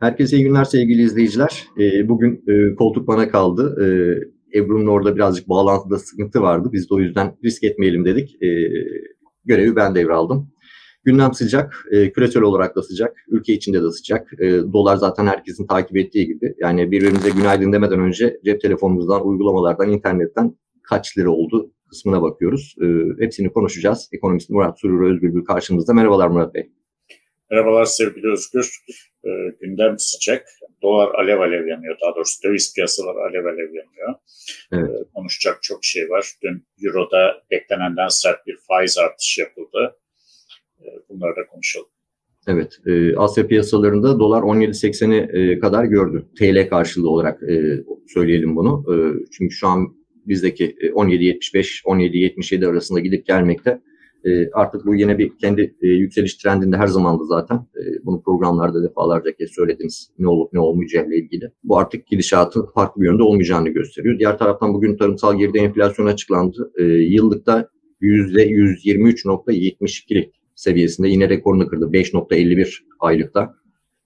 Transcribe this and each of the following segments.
Herkese iyi günler sevgili izleyiciler. Ee, bugün e, koltuk bana kaldı. Ee, Ebru'nun orada birazcık bağlantıda sıkıntı vardı. Biz de o yüzden risk etmeyelim dedik. Ee, görevi ben devraldım. Gündem sıcak, e, küresel olarak da sıcak, ülke içinde de sıcak. E, dolar zaten herkesin takip ettiği gibi. Yani birbirimize günaydın demeden önce cep telefonumuzdan, uygulamalardan, internetten kaç lira oldu kısmına bakıyoruz. hepsini konuşacağız. Ekonomist Murat Surur Özgürgül karşımızda. Merhabalar Murat Bey. Merhabalar sevgili Özgür. E, gündem sıcak. Dolar alev alev yanıyor. Daha doğrusu döviz piyasaları alev alev yanıyor. Evet. E, konuşacak çok şey var. Dün Euro'da beklenenden sert bir faiz artışı yapıldı. E, bunları da konuşalım. Evet, e, Asya piyasalarında dolar 17.80'i e, kadar gördü. TL karşılığı olarak e, söyleyelim bunu. E, çünkü şu an bizdeki 17.75, 17.77 arasında gidip gelmekte. E, artık bu yine bir kendi e, yükseliş trendinde her zamandı zaten. E, bunu programlarda defalarca kez söylediniz ne olup ne olmayacağı ile ilgili. Bu artık gidişatın farklı bir yönde olmayacağını gösteriyor. Diğer taraftan bugün tarımsal geride enflasyon açıklandı. E, yıllıkta %123.72 seviyesinde yine rekorunu kırdı. 5.51 aylıkta.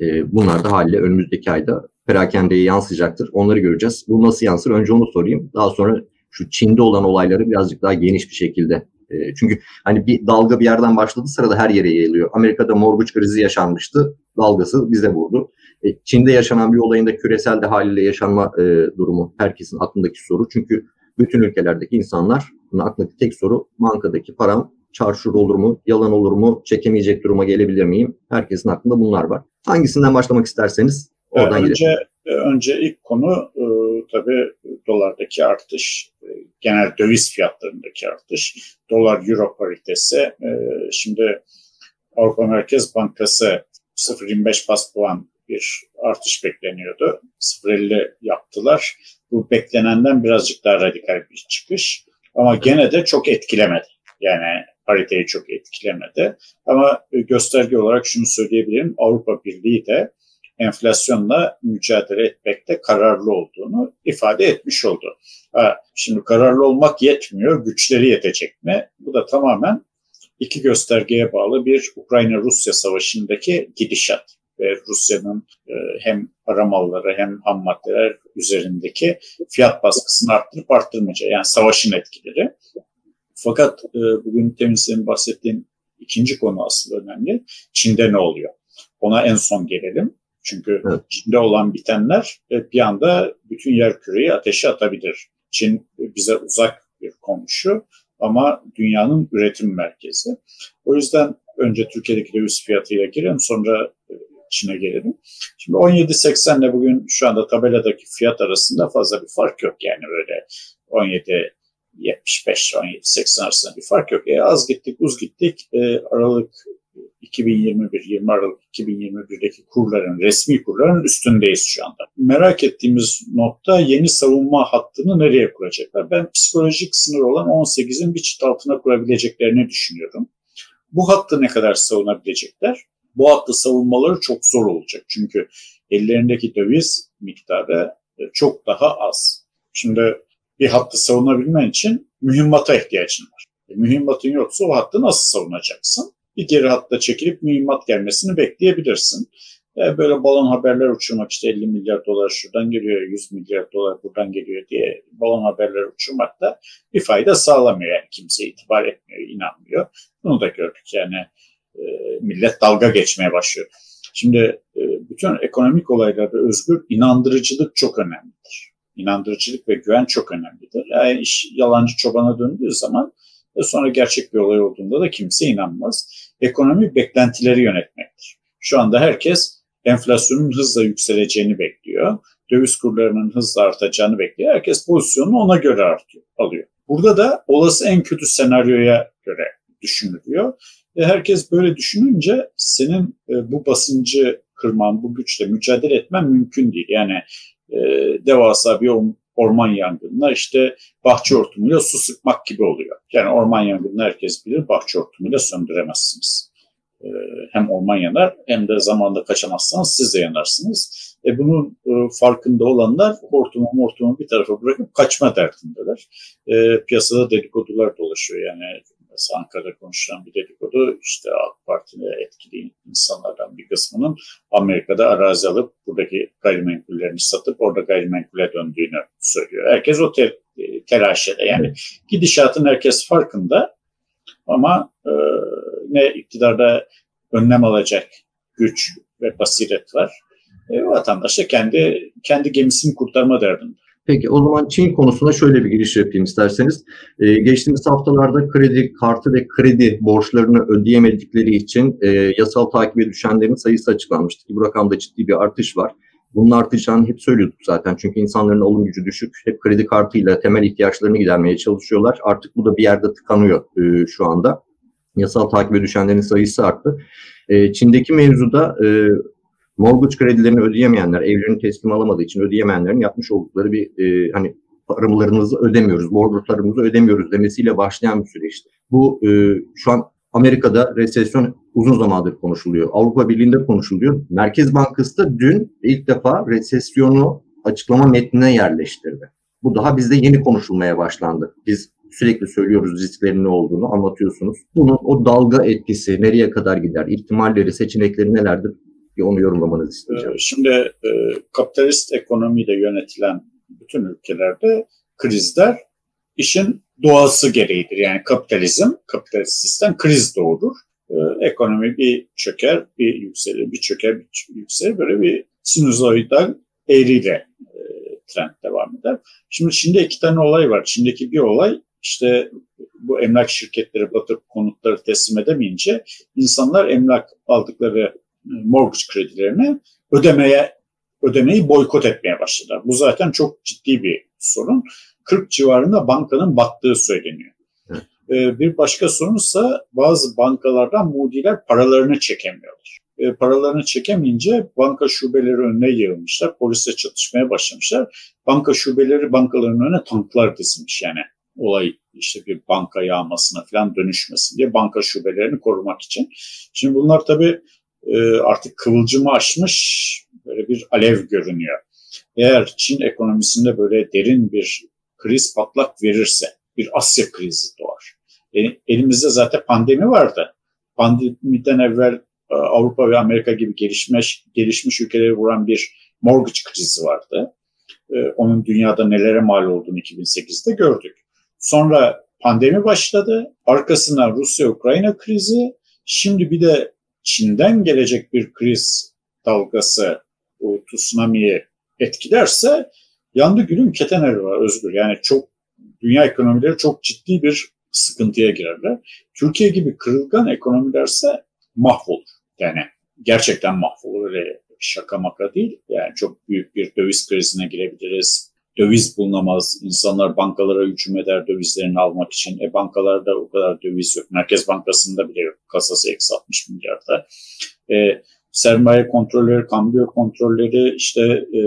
E, bunlar da haliyle önümüzdeki ayda perakendeye yansıyacaktır. Onları göreceğiz. Bu nasıl yansır? Önce onu sorayım. Daha sonra şu Çin'de olan olayları birazcık daha geniş bir şekilde e, çünkü hani bir dalga bir yerden başladı sırada her yere yayılıyor. Amerika'da mortgage krizi yaşanmıştı. Dalgası bize vurdu. E, Çin'de yaşanan bir olayın da küresel de haliyle yaşanma e, durumu herkesin aklındaki soru. Çünkü bütün ülkelerdeki insanlar aklındaki tek soru bankadaki param çarşur olur mu, yalan olur mu, çekemeyecek duruma gelebilir miyim? Herkesin aklında bunlar var. Hangisinden başlamak isterseniz oradan önce, gidelim. Önce ilk konu e, tabii dolardaki artış genel döviz fiyatlarındaki artış, dolar euro paritesi. E, şimdi Avrupa Merkez Bankası 0.25 bas puan bir artış bekleniyordu. 0.50 yaptılar. Bu beklenenden birazcık daha radikal bir çıkış. Ama gene de çok etkilemedi. Yani pariteyi çok etkilemedi. Ama gösterge olarak şunu söyleyebilirim. Avrupa Birliği de enflasyonla mücadele etmekte kararlı olduğunu ifade etmiş oldu. Ha, şimdi kararlı olmak yetmiyor, güçleri yetecek mi? Bu da tamamen iki göstergeye bağlı bir Ukrayna-Rusya savaşındaki gidişat ve Rusya'nın e, hem para malları hem ham maddeler üzerindeki fiyat baskısını arttırıp arttırmayacağı yani savaşın etkileri. Fakat e, bugün temin senin bahsettiğin ikinci konu asıl önemli. Çin'de ne oluyor? Ona en son gelelim. Çünkü evet. Çin'de olan bitenler bir anda bütün yer küreyi ateşe atabilir. Çin bize uzak bir komşu ama dünyanın üretim merkezi. O yüzden önce Türkiye'deki döviz fiyatıyla girelim sonra e, Çin'e gelelim. Şimdi 17.80 ile bugün şu anda tabeladaki fiyat arasında fazla bir fark yok yani böyle 17 75 17 80 arasında bir fark yok. E, az gittik, uz gittik. E, Aralık 2021, 20 Aralık 2021'deki kurların, resmi kurların üstündeyiz şu anda. Merak ettiğimiz nokta yeni savunma hattını nereye kuracaklar? Ben psikolojik sınır olan 18'in bir çıt altına kurabileceklerini düşünüyorum. Bu hattı ne kadar savunabilecekler? Bu hattı savunmaları çok zor olacak. Çünkü ellerindeki döviz miktarı e, çok daha az. Şimdi bir hattı savunabilmen için mühimmata ihtiyacın var. E, mühimmatın yoksa o hattı nasıl savunacaksın? Bir geri hatta çekilip mühimmat gelmesini bekleyebilirsin. E, böyle balon haberler uçurmak işte 50 milyar dolar şuradan geliyor, 100 milyar dolar buradan geliyor diye balon haberler uçurmak da bir fayda sağlamıyor. Yani kimse itibar etmiyor, inanmıyor. Bunu da gördük yani e, millet dalga geçmeye başlıyor. Şimdi e, bütün ekonomik olaylarda özgür inandırıcılık çok önemlidir. İnandırıcılık ve güven çok önemlidir. Yani iş yalancı çobana döndüğü zaman ve sonra gerçek bir olay olduğunda da kimse inanmaz. Ekonomi beklentileri yönetmektir. Şu anda herkes enflasyonun hızla yükseleceğini bekliyor. Döviz kurlarının hızla artacağını bekliyor. Herkes pozisyonunu ona göre artıyor, alıyor. Burada da olası en kötü senaryoya göre düşünülüyor. Ve herkes böyle düşününce senin e, bu basıncı kırman, bu güçle mücadele etmen mümkün değil. Yani e, devasa bir orman yangınına işte bahçe hortumuyla su sıkmak gibi oluyor. Yani orman yangını herkes bilir bahçe hortumuyla söndüremezsiniz. Ee, hem orman yanar hem de zamanda kaçamazsanız siz de yanarsınız. E bunun e, farkında olanlar hortumu hortumu bir tarafa bırakıp kaçma derdindeler. E, piyasada dedikodular dolaşıyor yani Mesela Ankara'da konuşulan bir dedikodu işte AK Parti'de etkili insanlardan bir kısmının Amerika'da arazi alıp buradaki gayrimenkullerini satıp orada gayrimenkule döndüğünü söylüyor. Herkes o te telaşede yani gidişatın herkes farkında ama e, ne iktidarda önlem alacak güç ve basiret var. E, vatandaş da kendi, kendi gemisini kurtarma derdinde. Peki o zaman Çin konusuna şöyle bir giriş yapayım isterseniz. Ee, geçtiğimiz haftalarda kredi kartı ve kredi borçlarını ödeyemedikleri için e, yasal takibe düşenlerin sayısı açıklanmıştı bu rakamda ciddi bir artış var. Bunun artacağını hep söylüyorduk zaten çünkü insanların alım gücü düşük. Hep kredi kartıyla temel ihtiyaçlarını gidermeye çalışıyorlar. Artık bu da bir yerde tıkanıyor e, şu anda. Yasal takibe düşenlerin sayısı arttı. E, Çin'deki mevzuda e, mortgage kredilerini ödeyemeyenler, evlerini teslim alamadığı için ödeyemeyenlerin yapmış oldukları bir e, hani paralarımızı ödemiyoruz, borçlarımızı ödemiyoruz demesiyle başlayan bir süreçti. Bu e, şu an Amerika'da resesyon uzun zamandır konuşuluyor. Avrupa Birliği'nde konuşuluyor. Merkez Bankası da dün ilk defa resesyonu açıklama metnine yerleştirdi. Bu daha bizde yeni konuşulmaya başlandı. Biz sürekli söylüyoruz risklerin ne olduğunu anlatıyorsunuz. Bunun o dalga etkisi nereye kadar gider, ihtimalleri, seçenekleri nelerdir bir onu yorumlamanızı isteyeceğim. Ee, şimdi e, kapitalist ekonomiyle yönetilen bütün ülkelerde krizler işin doğası gereğidir. Yani kapitalizm, kapitalist sistem kriz doğurur. Ee, ekonomi bir çöker, bir yükselir, bir çöker, bir yükselir. Böyle bir sinusoidal eğriyle e, trend devam eder. Şimdi Çin'de iki tane olay var. Çin'deki bir olay işte bu emlak şirketleri batıp konutları teslim edemeyince insanlar emlak aldıkları mortgage kredilerini ödemeye ödemeyi boykot etmeye başladılar. Bu zaten çok ciddi bir sorun. 40 civarında bankanın battığı söyleniyor. Ee, bir başka sorunsa bazı bankalardan mudiler paralarını çekemiyorlar. Ee, paralarını çekemeyince banka şubeleri önüne yığılmışlar. Polisle çatışmaya başlamışlar. Banka şubeleri bankaların önüne tanklar dizilmiş yani. Olay işte bir banka yağmasına falan dönüşmesin diye banka şubelerini korumak için. Şimdi bunlar tabii e, artık kıvılcımı aşmış böyle bir alev görünüyor. Eğer Çin ekonomisinde böyle derin bir kriz patlak verirse bir Asya krizi doğar. Yani elimizde zaten pandemi vardı. Pandemiden evvel e, Avrupa ve Amerika gibi gelişmiş gelişmiş ülkeleri vuran bir mortgage krizi vardı. E, onun dünyada nelere mal olduğunu 2008'de gördük. Sonra pandemi başladı. Arkasından Rusya-Ukrayna krizi. Şimdi bir de Çin'den gelecek bir kriz dalgası o tsunami'yi etkilerse yandı gülüm keten var Özgür. Yani çok dünya ekonomileri çok ciddi bir sıkıntıya girerler. Türkiye gibi kırılgan ekonomilerse mahvolur. Yani gerçekten mahvolur. Öyle şaka maka değil. Yani çok büyük bir döviz krizine girebiliriz döviz bulunamaz. İnsanlar bankalara hücum eder dövizlerini almak için. E bankalarda o kadar döviz yok. Merkez Bankası'nda bile yok. Kasası eksi 60 milyarda. E, sermaye kontrolleri, kambiyo kontrolleri, işte e,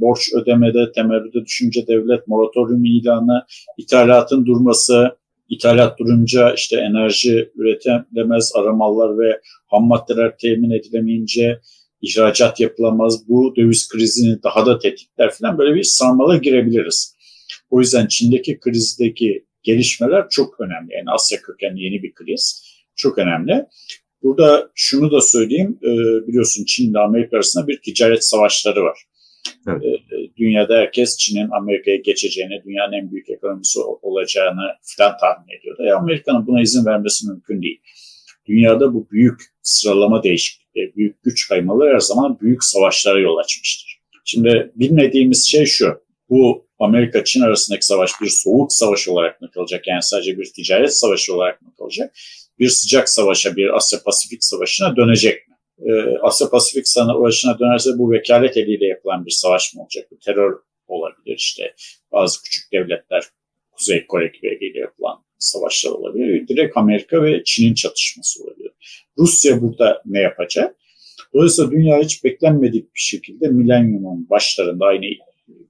borç ödemede, temerrüde düşünce devlet moratorium ilanı, ithalatın durması, ithalat durunca işte enerji üretilemez aramallar ve ham maddeler temin edilemeyince ihracat yapılamaz. Bu döviz krizini daha da tetikler falan böyle bir sarmala girebiliriz. O yüzden Çin'deki krizdeki gelişmeler çok önemli. Yani Asya kökenli yeni bir kriz çok önemli. Burada şunu da söyleyeyim, e, biliyorsun Çin ile Amerika arasında bir ticaret savaşları var. Evet. E, dünyada herkes Çin'in Amerika'ya geçeceğini, dünyanın en büyük ekonomisi olacağını falan tahmin ediyordu. E Amerika'nın buna izin vermesi mümkün değil. Dünyada bu büyük sıralama değişikliği e, büyük güç kaymaları her zaman büyük savaşlara yol açmıştır. Şimdi bilmediğimiz şey şu, bu Amerika-Çin arasındaki savaş bir soğuk savaş olarak mı kalacak? Yani sadece bir ticaret savaşı olarak mı kalacak? Bir sıcak savaşa, bir Asya-Pasifik savaşına dönecek mi? Ee, Asya-Pasifik savaşına dönerse bu vekalet eliyle yapılan bir savaş mı olacak? Bu terör olabilir işte. Bazı küçük devletler Kuzey Kore gibi eliyle yapılan savaşlar olabilir. Direkt Amerika ve Çin'in çatışması olabilir. Rusya burada ne yapacak? Dolayısıyla dünya hiç beklenmedik bir şekilde milenyumun başlarında aynı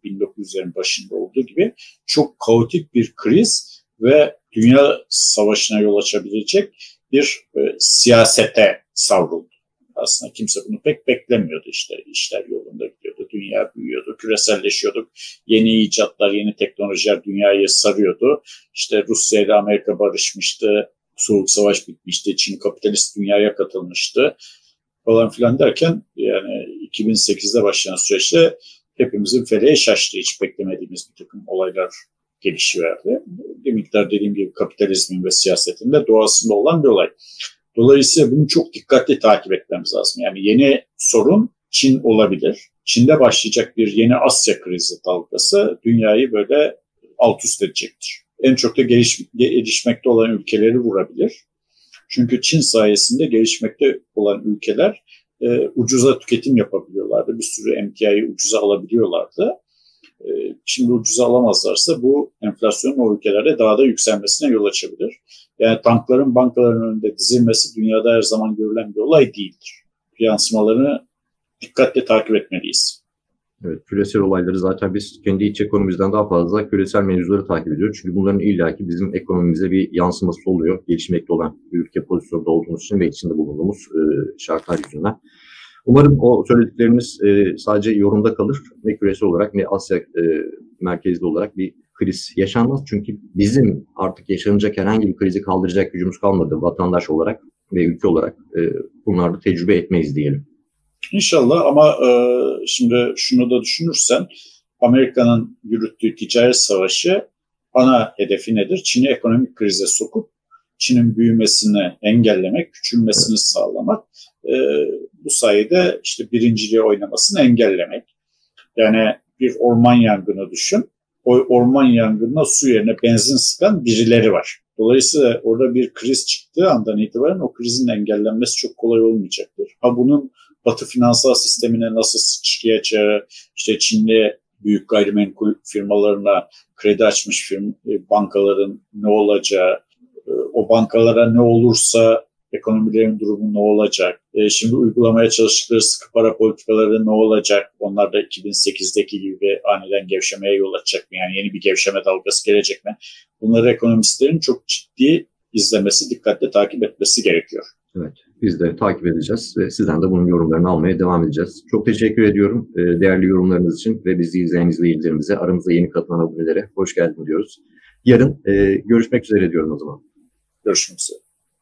1900'lerin başında olduğu gibi çok kaotik bir kriz ve dünya savaşına yol açabilecek bir e, siyasete savruldu. Aslında kimse bunu pek beklemiyordu işte işler yolunda gidiyordu, dünya büyüyordu, küreselleşiyorduk, yeni icatlar, yeni teknolojiler dünyayı sarıyordu. İşte Rusya ile Amerika barışmıştı, Soğuk Savaş bitmişti. Çin kapitalist dünyaya katılmıştı falan filan derken yani 2008'de başlayan süreçte hepimizin feleğe şaştı. Hiç beklemediğimiz bir takım olaylar gelişiverdi. Bir miktar dediğim gibi kapitalizmin ve siyasetin de doğasında olan bir olay. Dolayısıyla bunu çok dikkatli takip etmemiz lazım. Yani yeni sorun Çin olabilir. Çin'de başlayacak bir yeni Asya krizi dalgası dünyayı böyle alt üst edecektir. En çok da geliş, gelişmekte olan ülkeleri vurabilir. Çünkü Çin sayesinde gelişmekte olan ülkeler e, ucuza tüketim yapabiliyorlardı. Bir sürü emtiayı ucuza alabiliyorlardı. E, şimdi ucuza alamazlarsa bu enflasyonun o ülkelerde daha da yükselmesine yol açabilir. Yani tankların bankaların önünde dizilmesi dünyada her zaman görülen bir olay değildir. Yansımalarını dikkatle takip etmeliyiz. Evet, küresel olayları zaten biz kendi iç ekonomimizden daha fazla küresel mevzuları takip ediyoruz. Çünkü bunların illaki bizim ekonomimize bir yansıması oluyor. Gelişmekte olan ülke pozisyonda olduğumuz için ve içinde bulunduğumuz e, şartlar yüzünden. Umarım o söylediklerimiz e, sadece yorumda kalır. Ne küresel olarak ne Asya e, merkezli olarak bir kriz yaşanmaz. Çünkü bizim artık yaşanacak herhangi bir krizi kaldıracak gücümüz kalmadı vatandaş olarak ve ülke olarak. E, bunları da tecrübe etmeyiz diyelim. İnşallah ama e, şimdi şunu da düşünürsen Amerika'nın yürüttüğü ticaret savaşı ana hedefi nedir? Çin'i ekonomik krize sokup Çin'in büyümesini engellemek, küçülmesini sağlamak. E, bu sayede işte birinciliği oynamasını engellemek. Yani bir orman yangını düşün. O orman yangınına su yerine benzin sıkan birileri var. Dolayısıyla orada bir kriz çıktığı andan itibaren o krizin engellenmesi çok kolay olmayacaktır. Ha bunun Batı finansal sistemine nasıl sıçrayacağı, işte Çinli büyük gayrimenkul firmalarına kredi açmış firm, e, bankaların ne olacağı, e, o bankalara ne olursa ekonomilerin durumu ne olacak? E, şimdi uygulamaya çalıştıkları sıkı para politikaları ne olacak? Onlar da 2008'deki gibi aniden gevşemeye yol açacak mı? Yani yeni bir gevşeme dalgası gelecek mi? Bunları ekonomistlerin çok ciddi izlemesi, dikkatle takip etmesi gerekiyor. Evet, biz de takip edeceğiz ve sizden de bunun yorumlarını almaya devam edeceğiz. Çok teşekkür ediyorum e, değerli yorumlarınız için ve bizi izleyen izleyicilerimize, aramızda yeni katılan abonelere hoş geldin diyoruz. Yarın e, görüşmek üzere diyorum o zaman. Görüşmek üzere.